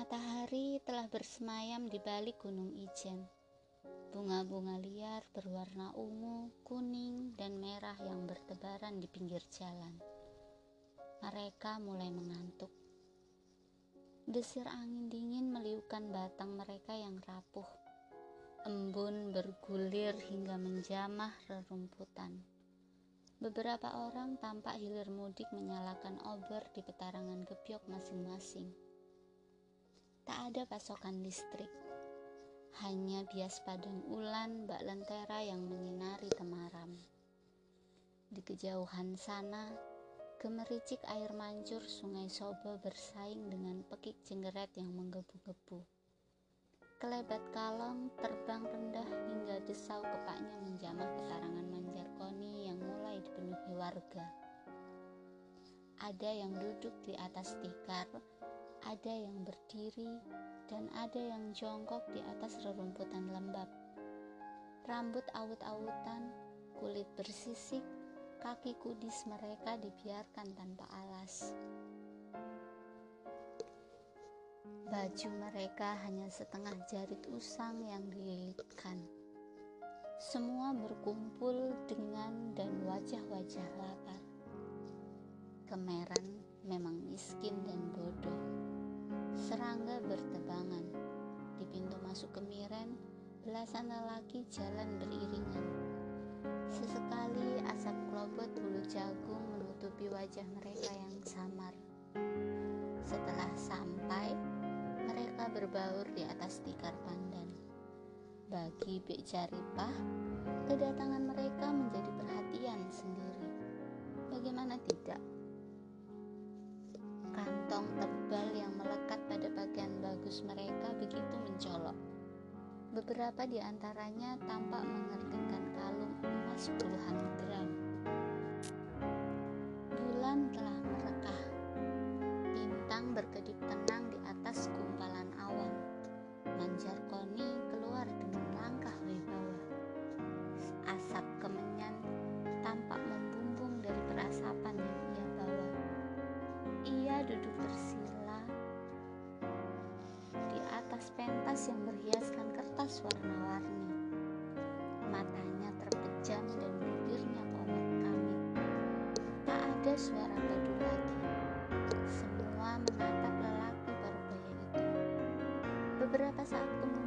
Matahari telah bersemayam di balik gunung ijen. Bunga-bunga liar berwarna ungu, kuning, dan merah yang bertebaran di pinggir jalan. Mereka mulai mengantuk. Desir angin dingin meliukan batang mereka yang rapuh. Embun bergulir hingga menjamah rerumputan. Beberapa orang tampak hilir mudik menyalakan obor di petarangan gebyok masing-masing tak ada pasokan listrik. Hanya bias padang ulan bak lentera yang menyinari temaram. Di kejauhan sana, gemericik air mancur sungai Sobo bersaing dengan pekik jenggeret yang menggebu-gebu. Kelebat kalong terbang rendah hingga desau kepaknya menjamah petarangan Manjarkoni yang mulai dipenuhi warga. Ada yang duduk di atas tikar, ada yang berdiri, dan ada yang jongkok di atas rerumputan lembab. Rambut awut-awutan, kulit bersisik, kaki kudis mereka dibiarkan tanpa alas. Baju mereka hanya setengah jarit usang yang dililitkan. Semua berkumpul dengan dan wajah-wajah lapar. Kemeran memang miskin dan bodoh. Serangga bertebangan. Di pintu masuk kemiren, belasan lelaki jalan beriringan. Sesekali asap klobot bulu jagung menutupi wajah mereka yang samar. Setelah sampai, mereka berbaur di atas tikar pandan. Bagi Bek Jaripah, kedatangan mereka menjadi perhatian sendiri. Bagaimana tidak? Kantong tebal mereka begitu mencolok. Beberapa di antaranya tampak mengerdekan kalung emas puluhan gram. Bulan telah merekah. Bintang berkedip tenang di atas gumpalan awan. Manjarkoni ada suara padu lagi. Semua menatap lelaki baru baya itu. Beberapa saat kemudian,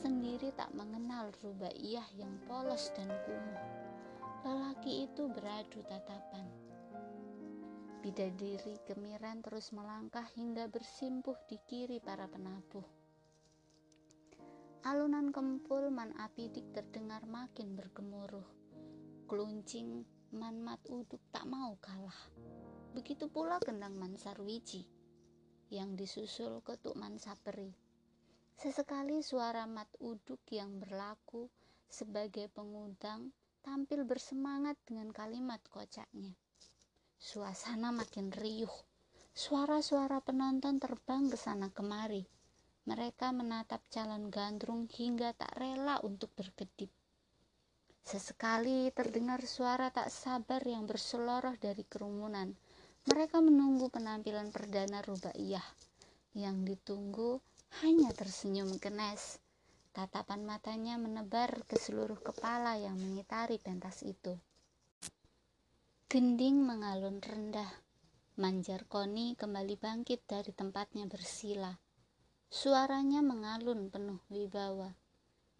sendiri tak mengenal rubaiyah yang polos dan kumuh. Lelaki itu beradu tatapan. Bidadari kemiran terus melangkah hingga bersimpuh di kiri para penabuh. Alunan kempul man apidik terdengar makin bergemuruh. Keluncing man mat uduk tak mau kalah. Begitu pula kendang man sarwiji yang disusul ketuk man saperi. Sesekali suara mat uduk yang berlaku sebagai pengundang tampil bersemangat dengan kalimat kocaknya. Suasana makin riuh. Suara-suara penonton terbang ke sana kemari. Mereka menatap calon gandrung hingga tak rela untuk berkedip. Sesekali terdengar suara tak sabar yang berseloroh dari kerumunan. Mereka menunggu penampilan perdana Rubaiyah. Yang ditunggu hanya tersenyum kenes. Tatapan matanya menebar ke seluruh kepala yang mengitari pentas itu. Gending mengalun rendah. Manjar Koni kembali bangkit dari tempatnya bersila. Suaranya mengalun penuh wibawa.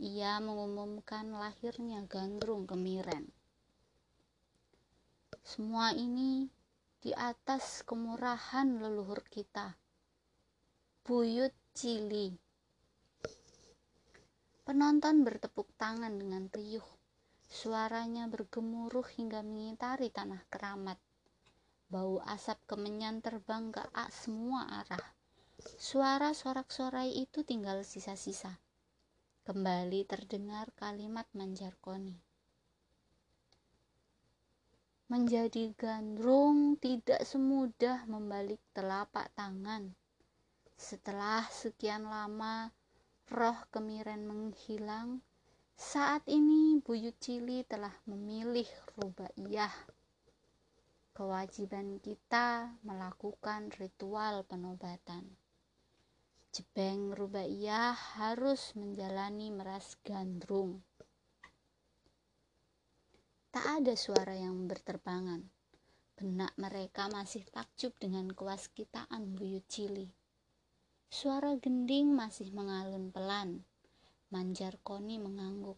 Ia mengumumkan lahirnya gandrung kemiren. Semua ini di atas kemurahan leluhur kita. Buyut Cili. Penonton bertepuk tangan dengan riuh. Suaranya bergemuruh hingga mengitari tanah keramat. Bau asap kemenyan terbang ke semua arah Suara sorak-sorai itu tinggal sisa-sisa. Kembali terdengar kalimat Manjarkoni. Menjadi gandrung tidak semudah membalik telapak tangan. Setelah sekian lama roh kemiren menghilang, saat ini Buyut Cili telah memilih rubaiyah. Kewajiban kita melakukan ritual penobatan. Jebeng Rubaiyah harus menjalani meras gandrung. Tak ada suara yang berterbangan. Benak mereka masih takjub dengan kewaskitaan buyut cili. Suara gending masih mengalun pelan. Manjar Koni mengangguk.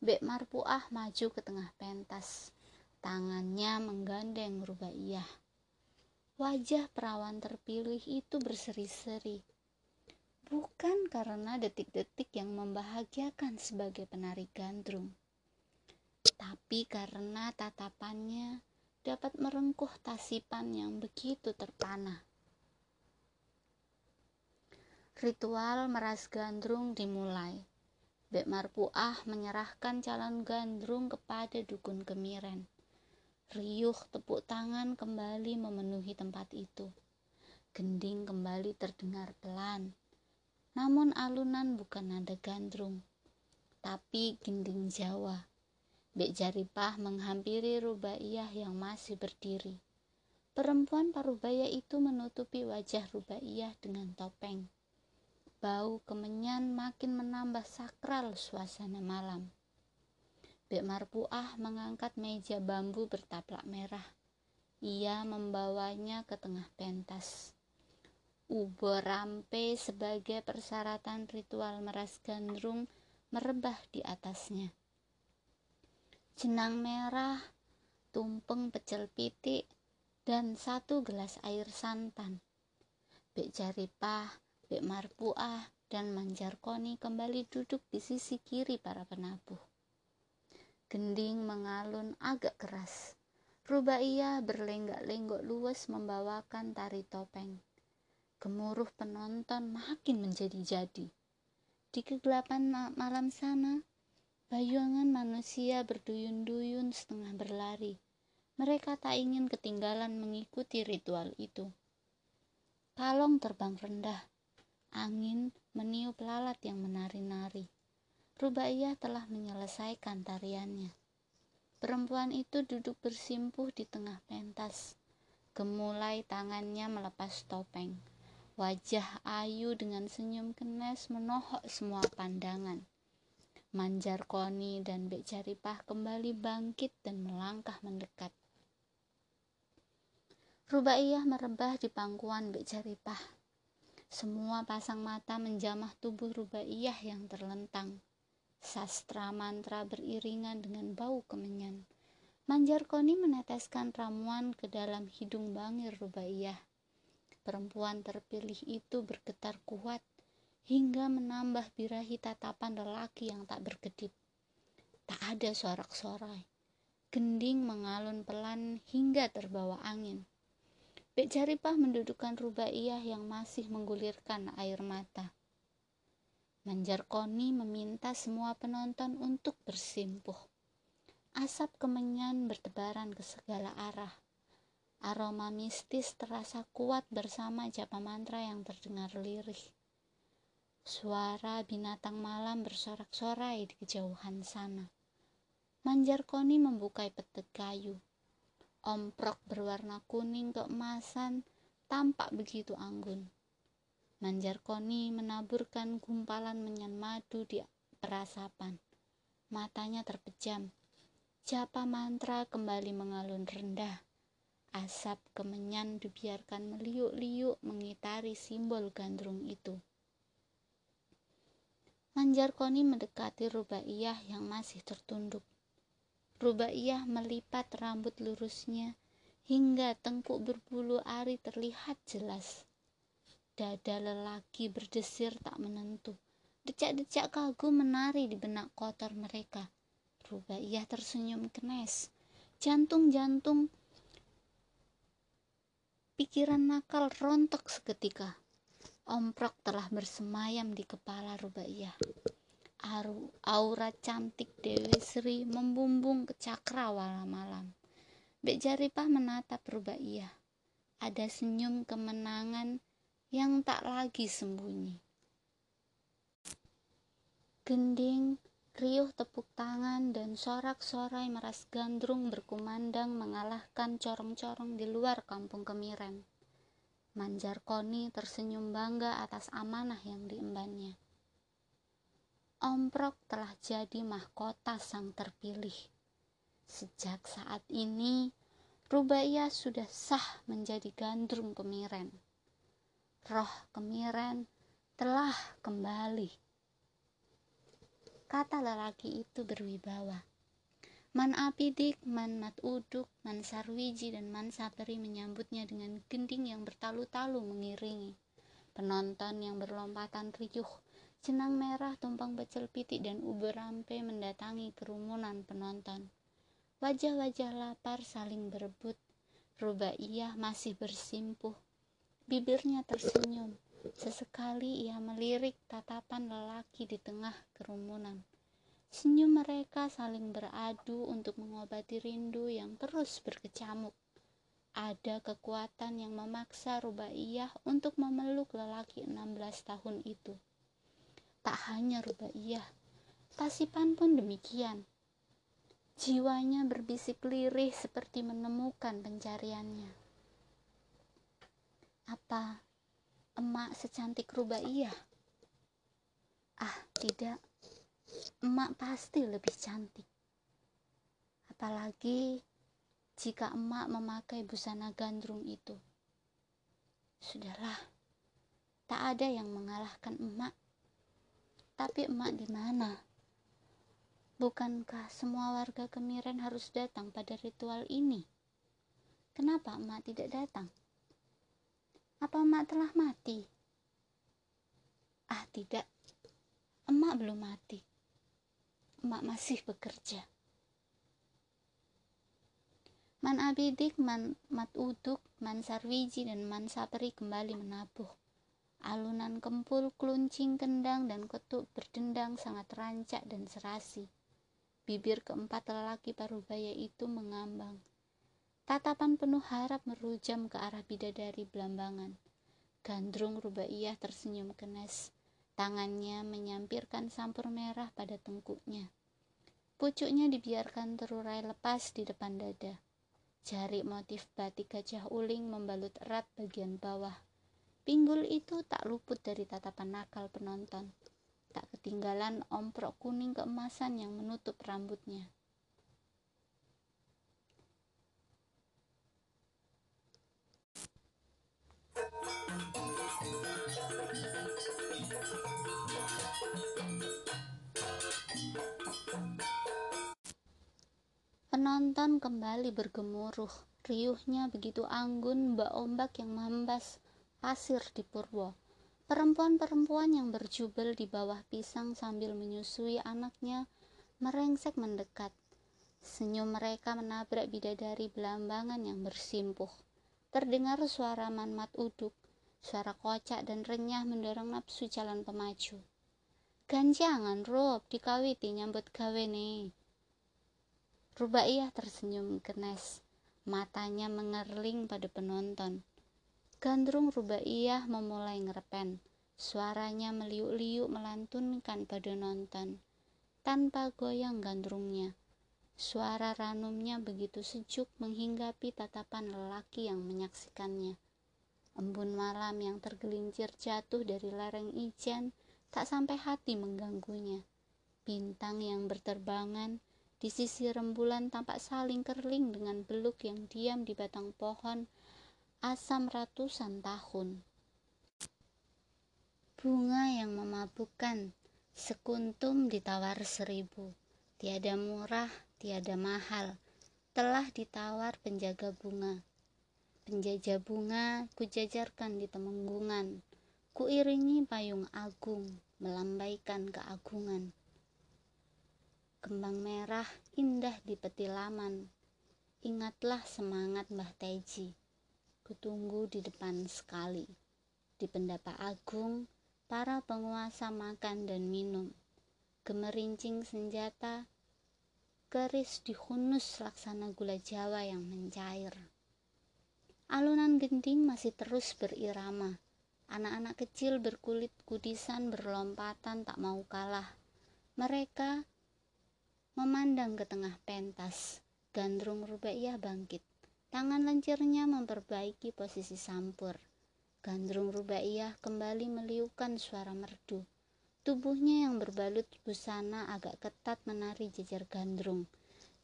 Bek Marpuah maju ke tengah pentas. Tangannya menggandeng Rubaiyah. Wajah perawan terpilih itu berseri-seri bukan karena detik-detik yang membahagiakan sebagai penari gandrung, tapi karena tatapannya dapat merengkuh tasipan yang begitu terpana. Ritual meras gandrung dimulai. Bek Marpuah menyerahkan calon gandrung kepada dukun kemiren. Riuh tepuk tangan kembali memenuhi tempat itu. Gending kembali terdengar pelan namun alunan bukan nada gandrung, tapi gending Jawa. Bek Jaripah menghampiri Rubaiyah yang masih berdiri. Perempuan parubaya itu menutupi wajah Rubaiyah dengan topeng. Bau kemenyan makin menambah sakral suasana malam. Bek Marpuah mengangkat meja bambu bertaplak merah. Ia membawanya ke tengah pentas. Ubo rampe sebagai persyaratan ritual meras gandrung merebah di atasnya. Jenang merah, tumpeng pecel pitik, dan satu gelas air santan. Bek Jaripah, Bek Marpuah, dan Manjar Koni kembali duduk di sisi kiri para penabuh. Gending mengalun agak keras. Rubaiyah berlenggak-lenggok luwes membawakan tari topeng gemuruh penonton makin menjadi-jadi. Di kegelapan malam sana, bayangan manusia berduyun-duyun setengah berlari. Mereka tak ingin ketinggalan mengikuti ritual itu. Kalong terbang rendah, angin meniup lalat yang menari-nari. Rubaiyah telah menyelesaikan tariannya. Perempuan itu duduk bersimpuh di tengah pentas. Gemulai tangannya melepas topeng. Wajah Ayu dengan senyum kenes menohok semua pandangan. Manjar Koni dan Bek Jaripah kembali bangkit dan melangkah mendekat. Rubaiyah merebah di pangkuan Bek Jaripah. Semua pasang mata menjamah tubuh Rubaiyah yang terlentang. Sastra mantra beriringan dengan bau kemenyan. Manjar Koni meneteskan ramuan ke dalam hidung bangir Rubaiyah perempuan terpilih itu bergetar kuat hingga menambah birahi tatapan lelaki yang tak berkedip. Tak ada sorak-sorai. Gending mengalun pelan hingga terbawa angin. Bek Jaripah mendudukkan Rubaiyah yang masih menggulirkan air mata. Manjar Koni meminta semua penonton untuk bersimpuh. Asap kemenyan bertebaran ke segala arah. Aroma mistis terasa kuat bersama japa mantra yang terdengar lirih. Suara binatang malam bersorak-sorai di kejauhan sana. Manjar Koni membuka peti kayu. Omprok berwarna kuning keemasan tampak begitu anggun. Manjar Koni menaburkan gumpalan menyan madu di perasapan. Matanya terpejam. Japa mantra kembali mengalun rendah. Asap kemenyan dibiarkan meliuk-liuk mengitari simbol gandrung itu. Manjar Koni mendekati Rubaiyah yang masih tertunduk. Rubaiyah melipat rambut lurusnya hingga tengkuk berbulu ari terlihat jelas. Dada lelaki berdesir tak menentu. Decak-decak kagum menari di benak kotor mereka. Rubaiyah tersenyum kenes. Jantung-jantung pikiran nakal rontok seketika. Omprok telah bersemayam di kepala Rubaiyah. Aura cantik Dewi Sri membumbung ke cakrawala malam. Bek Jaripah menatap Rubaiyah. Ada senyum kemenangan yang tak lagi sembunyi. Gending, riuh tepuk tangan, dan sorak-sorai meras gandrung berkumandang mengalahkan corong-corong di luar kampung Kemiren. Manjar Koni tersenyum bangga atas amanah yang diembannya. Omprok telah jadi mahkota sang terpilih. Sejak saat ini, Rubaya sudah sah menjadi gandrung kemiren. Roh kemiren telah kembali kata lelaki itu berwibawa. Man Apidik, Man Matuduk, Man Sarwiji, dan Man Saperi menyambutnya dengan gending yang bertalu-talu mengiringi. Penonton yang berlompatan riuh, jenang merah, tumpang pecel pitik, dan uber rampe mendatangi kerumunan penonton. Wajah-wajah lapar saling berebut. Rubaiyah masih bersimpuh. Bibirnya tersenyum. Sesekali ia melirik tatapan lelaki di tengah kerumunan. Senyum mereka saling beradu untuk mengobati rindu yang terus berkecamuk. Ada kekuatan yang memaksa Rubaiyah untuk memeluk lelaki 16 tahun itu. Tak hanya Rubaiyah, Tasipan pun demikian. Jiwanya berbisik lirih seperti menemukan pencariannya. Apa emak secantik Rubaiyah? Ah, tidak. Emak pasti lebih cantik. Apalagi jika emak memakai busana gandrung itu. Sudahlah, tak ada yang mengalahkan emak. Tapi emak di mana? Bukankah semua warga Kemiren harus datang pada ritual ini? Kenapa emak tidak datang? Apa emak telah mati? Ah, tidak. Emak belum mati. Emak masih bekerja. Man Abidik, Man Mat Uduk, Man Sarwiji, dan Man Saperi kembali menabuh. Alunan kempul, kluncing, kendang, dan ketuk berdendang sangat rancak dan serasi. Bibir keempat lelaki parubaya itu mengambang. Tatapan penuh harap merujam ke arah bidadari belambangan. Gandrung Rubaiyah tersenyum kenes. Tangannya menyampirkan sampur merah pada tengkuknya. Pucuknya dibiarkan terurai lepas di depan dada. Jari motif batik gajah uling membalut erat bagian bawah. Pinggul itu tak luput dari tatapan nakal penonton. Tak ketinggalan omprok kuning keemasan yang menutup rambutnya. Penonton kembali bergemuruh. Riuhnya begitu anggun mbak ombak yang membas pasir di Purwo. Perempuan-perempuan yang berjubel di bawah pisang sambil menyusui anaknya merengsek mendekat. Senyum mereka menabrak bidadari belambangan yang bersimpuh. Terdengar suara manmat uduk, suara kocak dan renyah mendorong nafsu jalan pemaju. Ganjangan Rob dikawiti nyambut gawe nih. Rubaiyah tersenyum kenes, matanya mengerling pada penonton. Gandrung Rubaiyah memulai ngerepen, suaranya meliuk-liuk melantunkan pada nonton, tanpa goyang gandrungnya. Suara ranumnya begitu sejuk menghinggapi tatapan lelaki yang menyaksikannya. Embun malam yang tergelincir jatuh dari lereng ijen tak sampai hati mengganggunya. Bintang yang berterbangan di sisi rembulan tampak saling kerling dengan beluk yang diam di batang pohon asam ratusan tahun. Bunga yang memabukkan, sekuntum ditawar seribu. Tiada murah, tiada mahal, telah ditawar penjaga bunga. Penjajah bunga kujajarkan di temenggungan, kuiringi payung agung, melambaikan keagungan Kembang merah indah di petilaman. Ingatlah semangat Mbah Teji. Kutunggu di depan sekali. Di pendapa agung, para penguasa makan dan minum. Gemerincing senjata, keris dihunus laksana gula jawa yang mencair. Alunan gending masih terus berirama. Anak-anak kecil berkulit kudisan berlompatan tak mau kalah. Mereka Memandang ke tengah pentas, gandrung rubaiyah bangkit. Tangan lencirnya memperbaiki posisi sampur. Gandrung rubaiyah kembali meliukan suara merdu. Tubuhnya yang berbalut busana agak ketat menari jejer gandrung.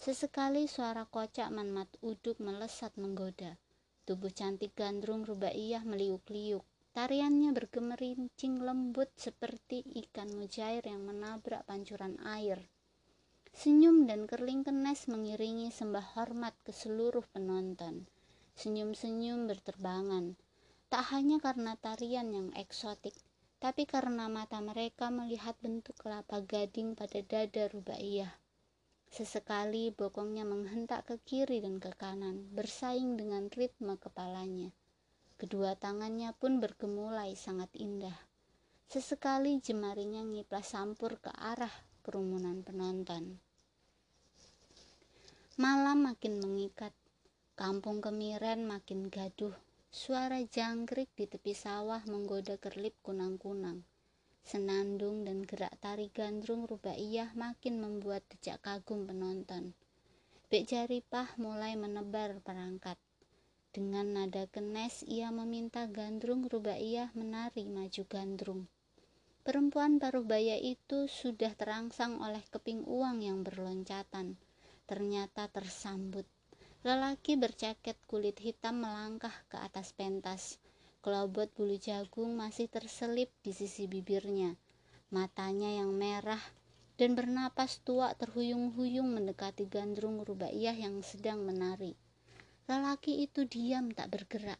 Sesekali suara kocak manmat uduk melesat menggoda. Tubuh cantik gandrung rubaiyah meliuk-liuk. Tariannya bergemerincing lembut seperti ikan mujair yang menabrak pancuran air. Senyum dan kerling kenes mengiringi sembah hormat ke seluruh penonton. Senyum-senyum berterbangan, tak hanya karena tarian yang eksotik, tapi karena mata mereka melihat bentuk kelapa gading pada dada Rubaiyah. Sesekali bokongnya menghentak ke kiri dan ke kanan, bersaing dengan ritme kepalanya. Kedua tangannya pun bergemulai sangat indah. Sesekali jemarinya ngiplas sampur ke arah kerumunan penonton. Malam makin mengikat, kampung kemiren makin gaduh. Suara jangkrik di tepi sawah menggoda kerlip kunang-kunang. Senandung dan gerak tari gandrung rubaiyah makin membuat decak kagum penonton. Bek Jaripah mulai menebar perangkat. Dengan nada kenes ia meminta gandrung rubaiyah menari maju gandrung. Perempuan paruh baya itu sudah terangsang oleh keping uang yang berloncatan ternyata tersambut. Lelaki bercaket kulit hitam melangkah ke atas pentas. Kelobot bulu jagung masih terselip di sisi bibirnya. Matanya yang merah dan bernapas tua terhuyung-huyung mendekati gandrung rubaiyah yang sedang menari. Lelaki itu diam tak bergerak.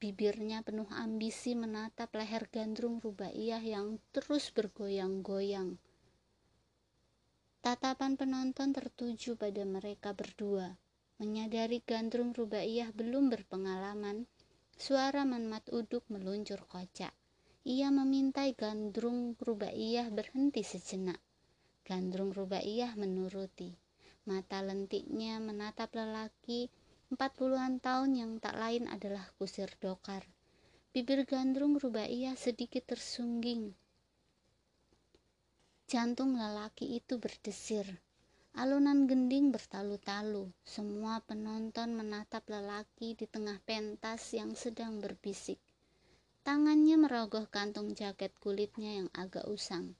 Bibirnya penuh ambisi menatap leher gandrung rubaiyah yang terus bergoyang-goyang. Tatapan penonton tertuju pada mereka berdua. Menyadari gandrung rubaiyah belum berpengalaman, suara Manmat Uduk meluncur kocak. Ia meminta gandrung rubaiyah berhenti sejenak. Gandrung rubaiyah menuruti. Mata lentiknya menatap lelaki empat puluhan tahun yang tak lain adalah kusir dokar. Bibir gandrung rubaiyah sedikit tersungging Jantung lelaki itu berdesir. Alunan gending bertalu-talu. Semua penonton menatap lelaki di tengah pentas yang sedang berbisik. Tangannya merogoh kantung jaket kulitnya yang agak usang.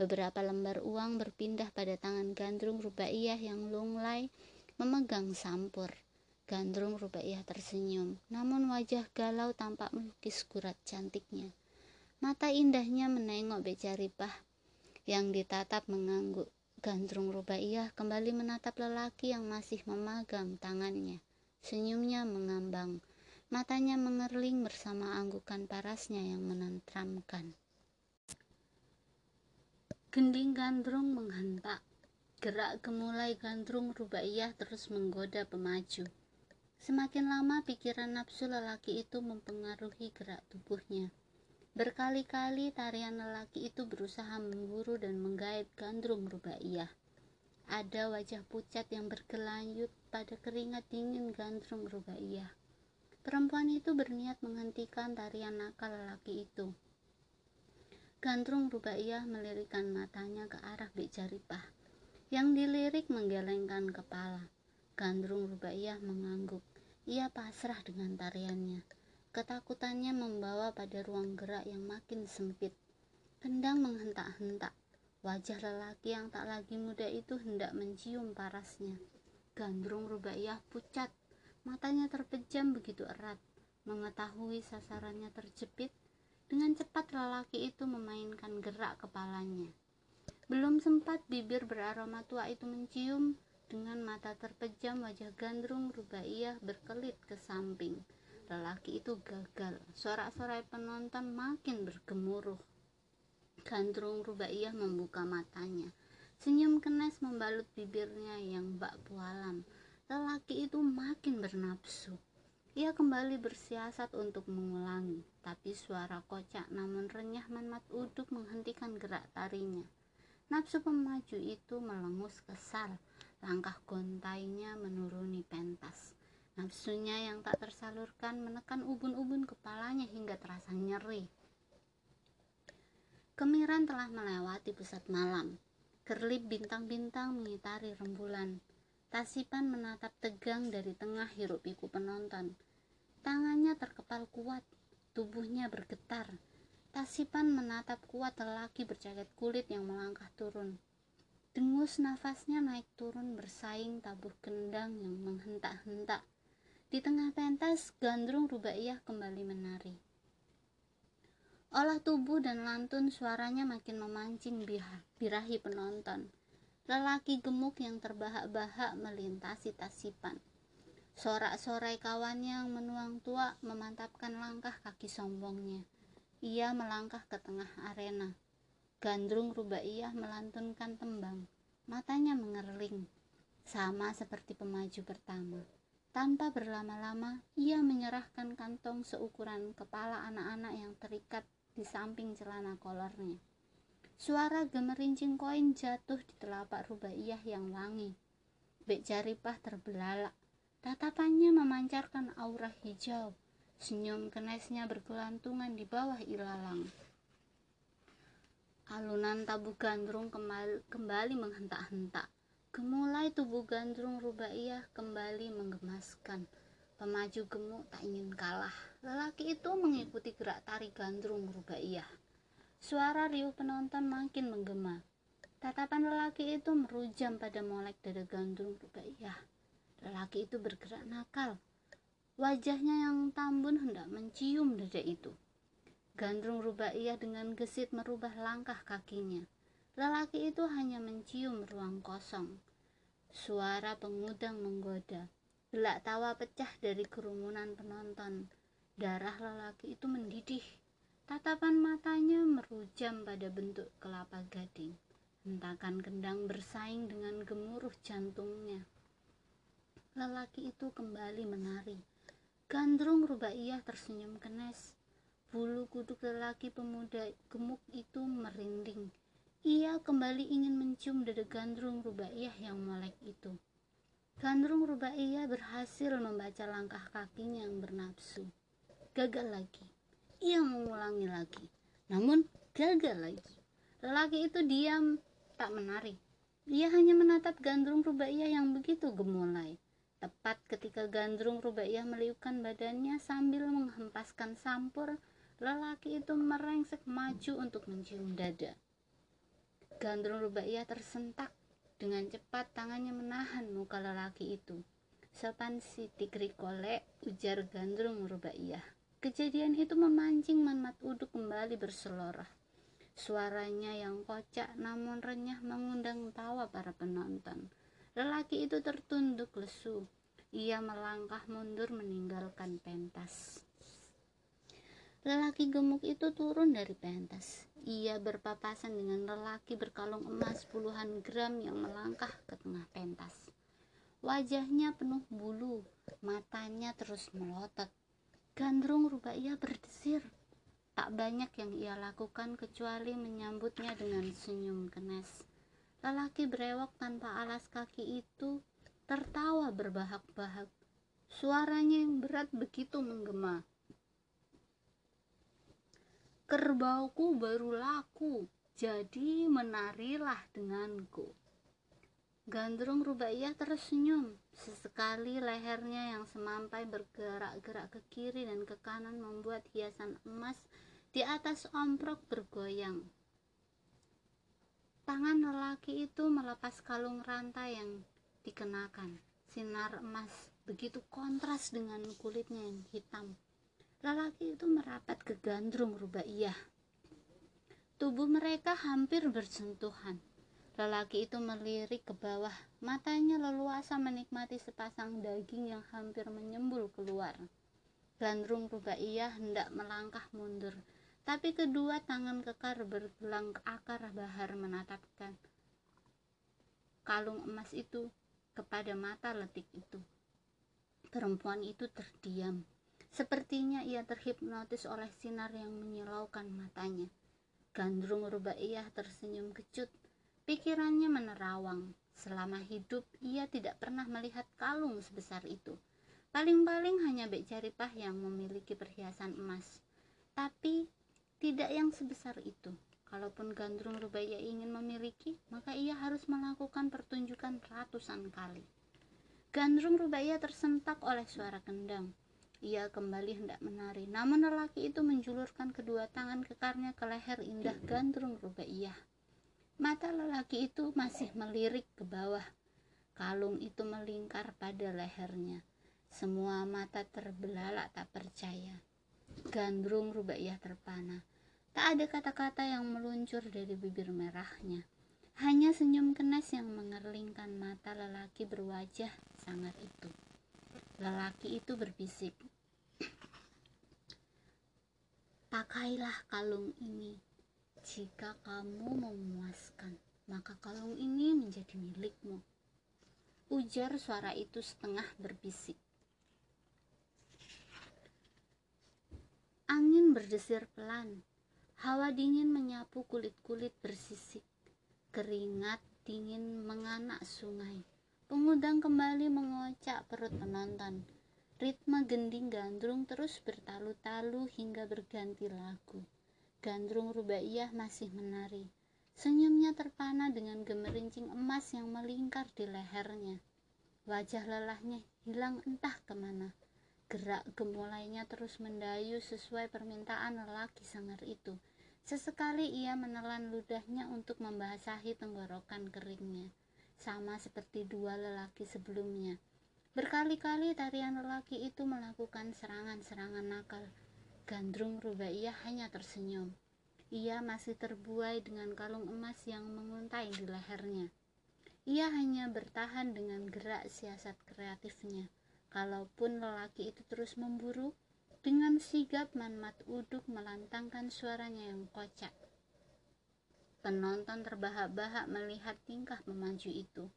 Beberapa lembar uang berpindah pada tangan gandrung rubaiyah yang lunglai memegang sampur. Gandrung rubaiyah tersenyum, namun wajah galau tampak melukis kurat cantiknya. Mata indahnya menengok Becaripah yang ditatap mengangguk. Gandrung Rubaiyah kembali menatap lelaki yang masih memegang tangannya. Senyumnya mengambang, matanya mengerling bersama anggukan parasnya yang menentramkan. Gending gandrung menghentak. Gerak gemulai gandrung Rubaiyah terus menggoda pemaju. Semakin lama pikiran nafsu lelaki itu mempengaruhi gerak tubuhnya. Berkali-kali tarian lelaki itu berusaha memburu dan menggait gandrung rubaiyah. Ada wajah pucat yang bergelayut pada keringat dingin gandrung rubaiyah. Perempuan itu berniat menghentikan tarian nakal lelaki itu. Gandrung rubaiyah melirikan matanya ke arah Bik Jaripah. Yang dilirik menggelengkan kepala. Gandrung rubaiyah mengangguk. Ia pasrah dengan tariannya. Ketakutannya membawa pada ruang gerak yang makin sempit. Kendang menghentak-hentak. Wajah lelaki yang tak lagi muda itu hendak mencium parasnya. Gandrung Rubaiyah pucat, matanya terpejam begitu erat. Mengetahui sasarannya terjepit, dengan cepat lelaki itu memainkan gerak kepalanya. Belum sempat bibir beraroma tua itu mencium, dengan mata terpejam wajah gandrung Rubaiyah berkelit ke samping. Lelaki itu gagal. Sorak-sorai penonton makin bergemuruh. Gandrung Rubaiyah membuka matanya. Senyum kenes membalut bibirnya yang bak pualam. Lelaki itu makin bernafsu. Ia kembali bersiasat untuk mengulangi, tapi suara kocak namun renyah Manmat Uduk menghentikan gerak tarinya. Nafsu pemaju itu melengus kesal, langkah gontainya menuruni pentas. Nafsunya yang tak tersalurkan menekan ubun-ubun kepalanya hingga terasa nyeri. Kemiran telah melewati pusat malam. Kerlip bintang-bintang mengitari rembulan. Tasipan menatap tegang dari tengah hiruk pikuk penonton. Tangannya terkepal kuat, tubuhnya bergetar. Tasipan menatap kuat lelaki berjaket kulit yang melangkah turun. Dengus nafasnya naik turun bersaing tabuh kendang yang menghentak-hentak. Di tengah pentas, gandrung rubaiyah kembali menari. Olah tubuh dan lantun suaranya makin memancing birahi penonton. Lelaki gemuk yang terbahak-bahak melintasi tasipan. Sorak-sorai kawannya yang menuang tua memantapkan langkah kaki sombongnya. Ia melangkah ke tengah arena. Gandrung Rubaiyah melantunkan tembang. Matanya mengerling. Sama seperti pemaju pertama. Tanpa berlama-lama, ia menyerahkan kantong seukuran kepala anak-anak yang terikat di samping celana kolornya. Suara gemerincing koin jatuh di telapak rubaiyah yang wangi. Bek jaripah terbelalak. Tatapannya memancarkan aura hijau. Senyum kenesnya bergelantungan di bawah ilalang. Alunan tabu gandrung kembali menghentak-hentak. Gemulai tubuh gandrung rubaiyah kembali menggemaskan. Pemaju gemuk tak ingin kalah. Lelaki itu mengikuti gerak tari gandrung rubaiyah. Suara riuh penonton makin menggema. Tatapan lelaki itu merujam pada molek dada gandrung rubaiyah. Lelaki itu bergerak nakal. Wajahnya yang tambun hendak mencium dada itu. Gandrung rubaiyah dengan gesit merubah langkah kakinya. Lelaki itu hanya mencium ruang kosong. Suara pengudang menggoda. Gelak tawa pecah dari kerumunan penonton. Darah lelaki itu mendidih. Tatapan matanya merujam pada bentuk kelapa gading. Hentakan kendang bersaing dengan gemuruh jantungnya. Lelaki itu kembali menari. Gandrung rubaiyah tersenyum kenes. Bulu kuduk lelaki pemuda gemuk itu merinding. Ia kembali ingin mencium dada gandrung rubaiyah yang melek itu. Gandrung Rubaiyah berhasil membaca langkah kakinya yang bernafsu. Gagal lagi. Ia mengulangi lagi. Namun gagal lagi. Lelaki itu diam, tak menari. Ia hanya menatap Gandrung Rubaiyah yang begitu gemulai. Tepat ketika Gandrung Rubaiyah meliukan badannya sambil menghempaskan sampur, lelaki itu merengsek maju untuk mencium dada. Gandrung Rubaiyah tersentak dengan cepat tangannya menahan muka lelaki itu. Sopan si rikole, ujar gandrung rubaiyah. Kejadian itu memancing Manmat Uduk kembali berselorah. Suaranya yang kocak namun renyah mengundang tawa para penonton. Lelaki itu tertunduk lesu. Ia melangkah mundur meninggalkan pentas. Lelaki gemuk itu turun dari pentas ia berpapasan dengan lelaki berkalung emas puluhan gram yang melangkah ke tengah pentas. Wajahnya penuh bulu, matanya terus melotot. Gandrung ia berdesir. Tak banyak yang ia lakukan kecuali menyambutnya dengan senyum kenes. Lelaki berewok tanpa alas kaki itu tertawa berbahak-bahak. Suaranya yang berat begitu menggema kerbauku baru laku, jadi menarilah denganku. Gandrung Rubaiyah tersenyum. Sesekali lehernya yang semampai bergerak-gerak ke kiri dan ke kanan membuat hiasan emas di atas omprok bergoyang. Tangan lelaki itu melepas kalung rantai yang dikenakan. Sinar emas begitu kontras dengan kulitnya yang hitam. Lelaki itu merapat ke gandrung rubaiyah. Tubuh mereka hampir bersentuhan. Lelaki itu melirik ke bawah, matanya leluasa menikmati sepasang daging yang hampir menyembul keluar. Gandrung rubaiyah hendak melangkah mundur, tapi kedua tangan kekar bergelang ke akar bahar menatapkan kalung emas itu kepada mata letik itu. Perempuan itu terdiam. Sepertinya ia terhipnotis oleh sinar yang menyilaukan matanya. Gandrung Rubaiyah tersenyum kecut Pikirannya menerawang. Selama hidup, ia tidak pernah melihat kalung sebesar itu. Paling-paling hanya Bek Jaripah yang memiliki perhiasan emas. Tapi, tidak yang sebesar itu. Kalaupun Gandrung Rubaya ingin memiliki, maka ia harus melakukan pertunjukan ratusan kali. Gandrung Rubaya tersentak oleh suara kendang. Ia kembali hendak menari, namun lelaki itu menjulurkan kedua tangan kekarnya ke leher indah Gandrung Rubaiyah. Mata lelaki itu masih melirik ke bawah. Kalung itu melingkar pada lehernya. Semua mata terbelalak tak percaya. Gandrung Rubaiyah terpana. Tak ada kata-kata yang meluncur dari bibir merahnya. Hanya senyum kenes yang mengerlingkan mata lelaki berwajah sangat itu. Lelaki itu berbisik, Pakailah kalung ini jika kamu memuaskan, maka kalung ini menjadi milikmu. Ujar suara itu setengah berbisik. Angin berdesir pelan. Hawa dingin menyapu kulit-kulit bersisik. Keringat dingin menganak sungai. Pengudang kembali mengocak perut penonton. Ritme gending gandrung terus bertalu-talu hingga berganti lagu. Gandrung Rubaiyah masih menari. Senyumnya terpana dengan gemerincing emas yang melingkar di lehernya. Wajah lelahnya hilang entah ke mana. Gerak gemulainya terus mendayu sesuai permintaan lelaki sangar itu. Sesekali ia menelan ludahnya untuk membasahi tenggorokan keringnya. Sama seperti dua lelaki sebelumnya. Berkali-kali tarian lelaki itu melakukan serangan-serangan nakal Gandrung Rubaiyah hanya tersenyum. Ia masih terbuai dengan kalung emas yang menguntai di lehernya. Ia hanya bertahan dengan gerak siasat kreatifnya. Kalaupun lelaki itu terus memburu, dengan sigap Manmat Uduk melantangkan suaranya yang kocak. Penonton terbahak-bahak melihat tingkah pemaju itu.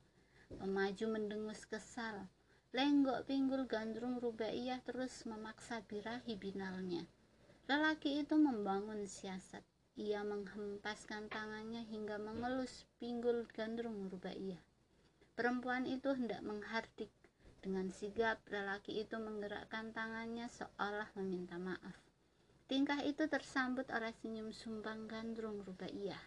Pemaju mendengus kesal. Lenggok pinggul gandrung rubaiyah terus memaksa birahi binalnya. Lelaki itu membangun siasat. Ia menghempaskan tangannya hingga mengelus pinggul gandrung rubaiyah. Perempuan itu hendak menghardik. Dengan sigap, lelaki itu menggerakkan tangannya seolah meminta maaf. Tingkah itu tersambut oleh senyum sumbang gandrung rubaiyah.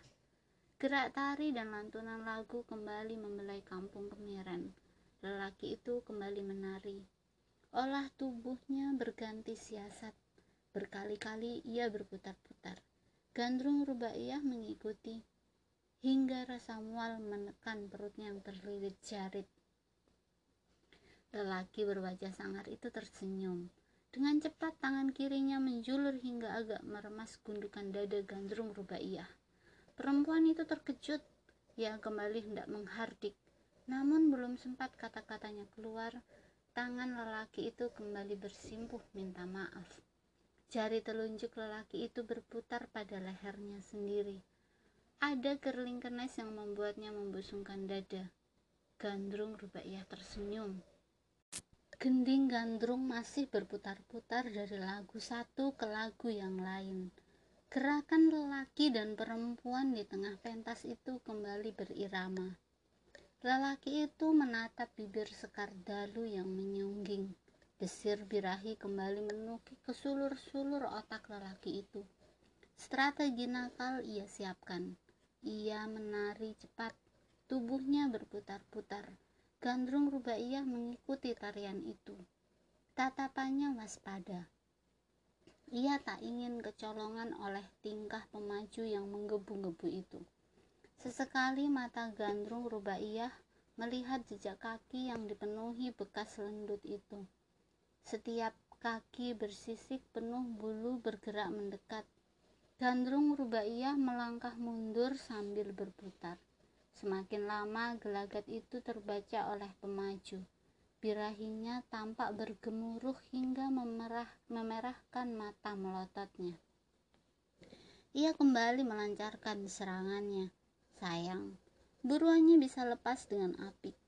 Gerak tari dan lantunan lagu kembali membelai kampung kemiren. Lelaki itu kembali menari. Olah tubuhnya berganti siasat Berkali-kali ia berputar-putar. Gandrung Rubaiyah mengikuti hingga rasa mual menekan perutnya yang terlilit jarit. Lelaki berwajah sangar itu tersenyum. Dengan cepat tangan kirinya menjulur hingga agak meremas gundukan dada Gandrung Rubaiyah. Perempuan itu terkejut. Ia kembali hendak menghardik. Namun belum sempat kata-katanya keluar, tangan lelaki itu kembali bersimpuh minta maaf. Jari telunjuk lelaki itu berputar pada lehernya sendiri. Ada kerling kenes yang membuatnya membusungkan dada. Gandrung Rubaiyah tersenyum. Gending gandrung masih berputar-putar dari lagu satu ke lagu yang lain. Gerakan lelaki dan perempuan di tengah pentas itu kembali berirama. Lelaki itu menatap bibir sekar dalu yang menyungging. Desir birahi kembali menukik ke sulur-sulur otak lelaki itu. Strategi nakal ia siapkan. Ia menari cepat, tubuhnya berputar-putar. Gandrung Rubaiyah mengikuti tarian itu. Tatapannya waspada. Ia tak ingin kecolongan oleh tingkah pemaju yang menggebu-gebu itu. Sesekali mata gandrung Rubaiyah melihat jejak kaki yang dipenuhi bekas lendut itu. Setiap kaki bersisik penuh bulu bergerak mendekat. Gandrung Rubaiyah melangkah mundur sambil berputar. Semakin lama gelagat itu terbaca oleh pemaju. Birahinya tampak bergemuruh hingga memerah, memerahkan mata melototnya. Ia kembali melancarkan serangannya. Sayang, buruannya bisa lepas dengan apik.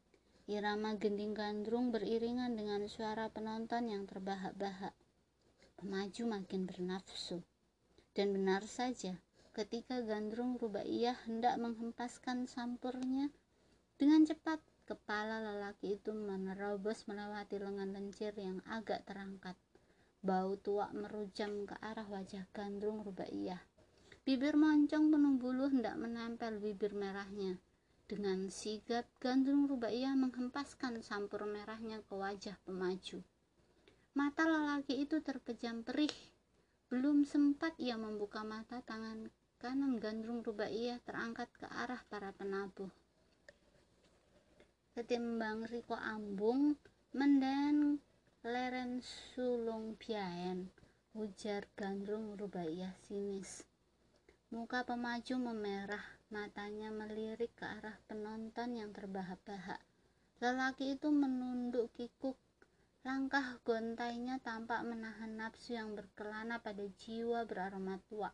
Irama gending gandrung beriringan dengan suara penonton yang terbahak-bahak. Pemaju makin bernafsu. Dan benar saja, ketika gandrung rubaiyah hendak menghempaskan sampurnya, dengan cepat Kepala lelaki itu menerobos melewati lengan lencir yang agak terangkat. Bau tua merujam ke arah wajah gandrung Rubaiyah. Bibir moncong penuh bulu hendak menempel bibir merahnya. Dengan sigap, gandrung Rubaiyah menghempaskan sampur merahnya ke wajah pemaju. Mata lelaki itu terpejam perih. Belum sempat ia membuka mata tangan kanan gandrung Rubaiyah terangkat ke arah para penabuh ketimbang Riko Ambung menden leren sulung biaen ujar gandrung rubaiyah sinis muka pemaju memerah matanya melirik ke arah penonton yang terbahak-bahak lelaki itu menunduk kikuk langkah gontainya tampak menahan nafsu yang berkelana pada jiwa beraroma tua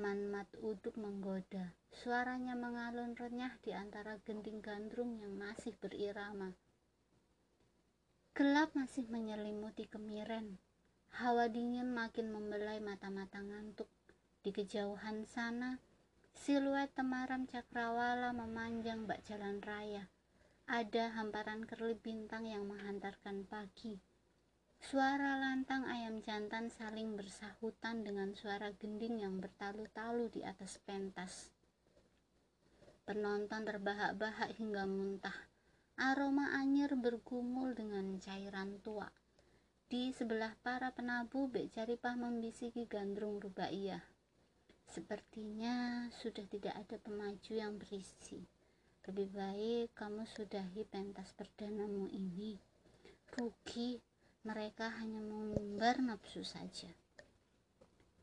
Manmat uduk menggoda. Suaranya mengalun renyah di antara genting gandrung yang masih berirama. Gelap masih menyelimuti kemiren. Hawa dingin makin membelai mata-mata ngantuk. Di kejauhan sana, siluet temaram cakrawala memanjang bak jalan raya. Ada hamparan kerlip bintang yang menghantarkan pagi Suara lantang ayam jantan saling bersahutan dengan suara gending yang bertalu-talu di atas pentas. Penonton terbahak-bahak hingga muntah. Aroma anyir bergumul dengan cairan tua. Di sebelah para penabuh, Bek Caripah membisiki gandrung rubaiyah. Sepertinya sudah tidak ada pemaju yang berisi. Lebih baik kamu sudahi pentas perdanamu ini. Rugi, mereka hanya mengumbar nafsu saja.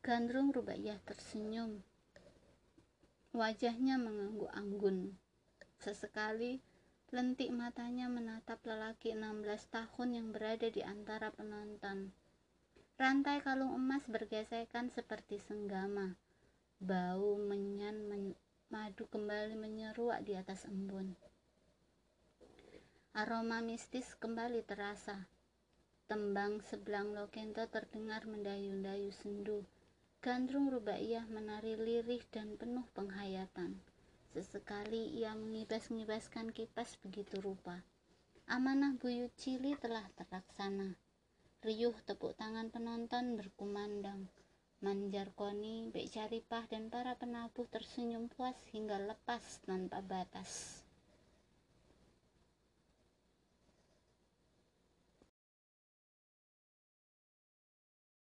Gandrung Rubaiyah tersenyum. Wajahnya mengangguk anggun. Sesekali lentik matanya menatap lelaki 16 tahun yang berada di antara penonton. Rantai kalung emas bergesekan seperti senggama. Bau menyan men madu kembali menyeruak di atas embun. Aroma mistis kembali terasa Tembang sebelang Lokento terdengar mendayu-dayu sendu. Gandrung Rubaiyah menari lirih dan penuh penghayatan. Sesekali ia mengibas-ngibaskan kipas begitu rupa. Amanah buyut cili telah terlaksana. Riuh tepuk tangan penonton berkumandang. Manjar Koni, Bek Caripah, dan para penabuh tersenyum puas hingga lepas tanpa batas.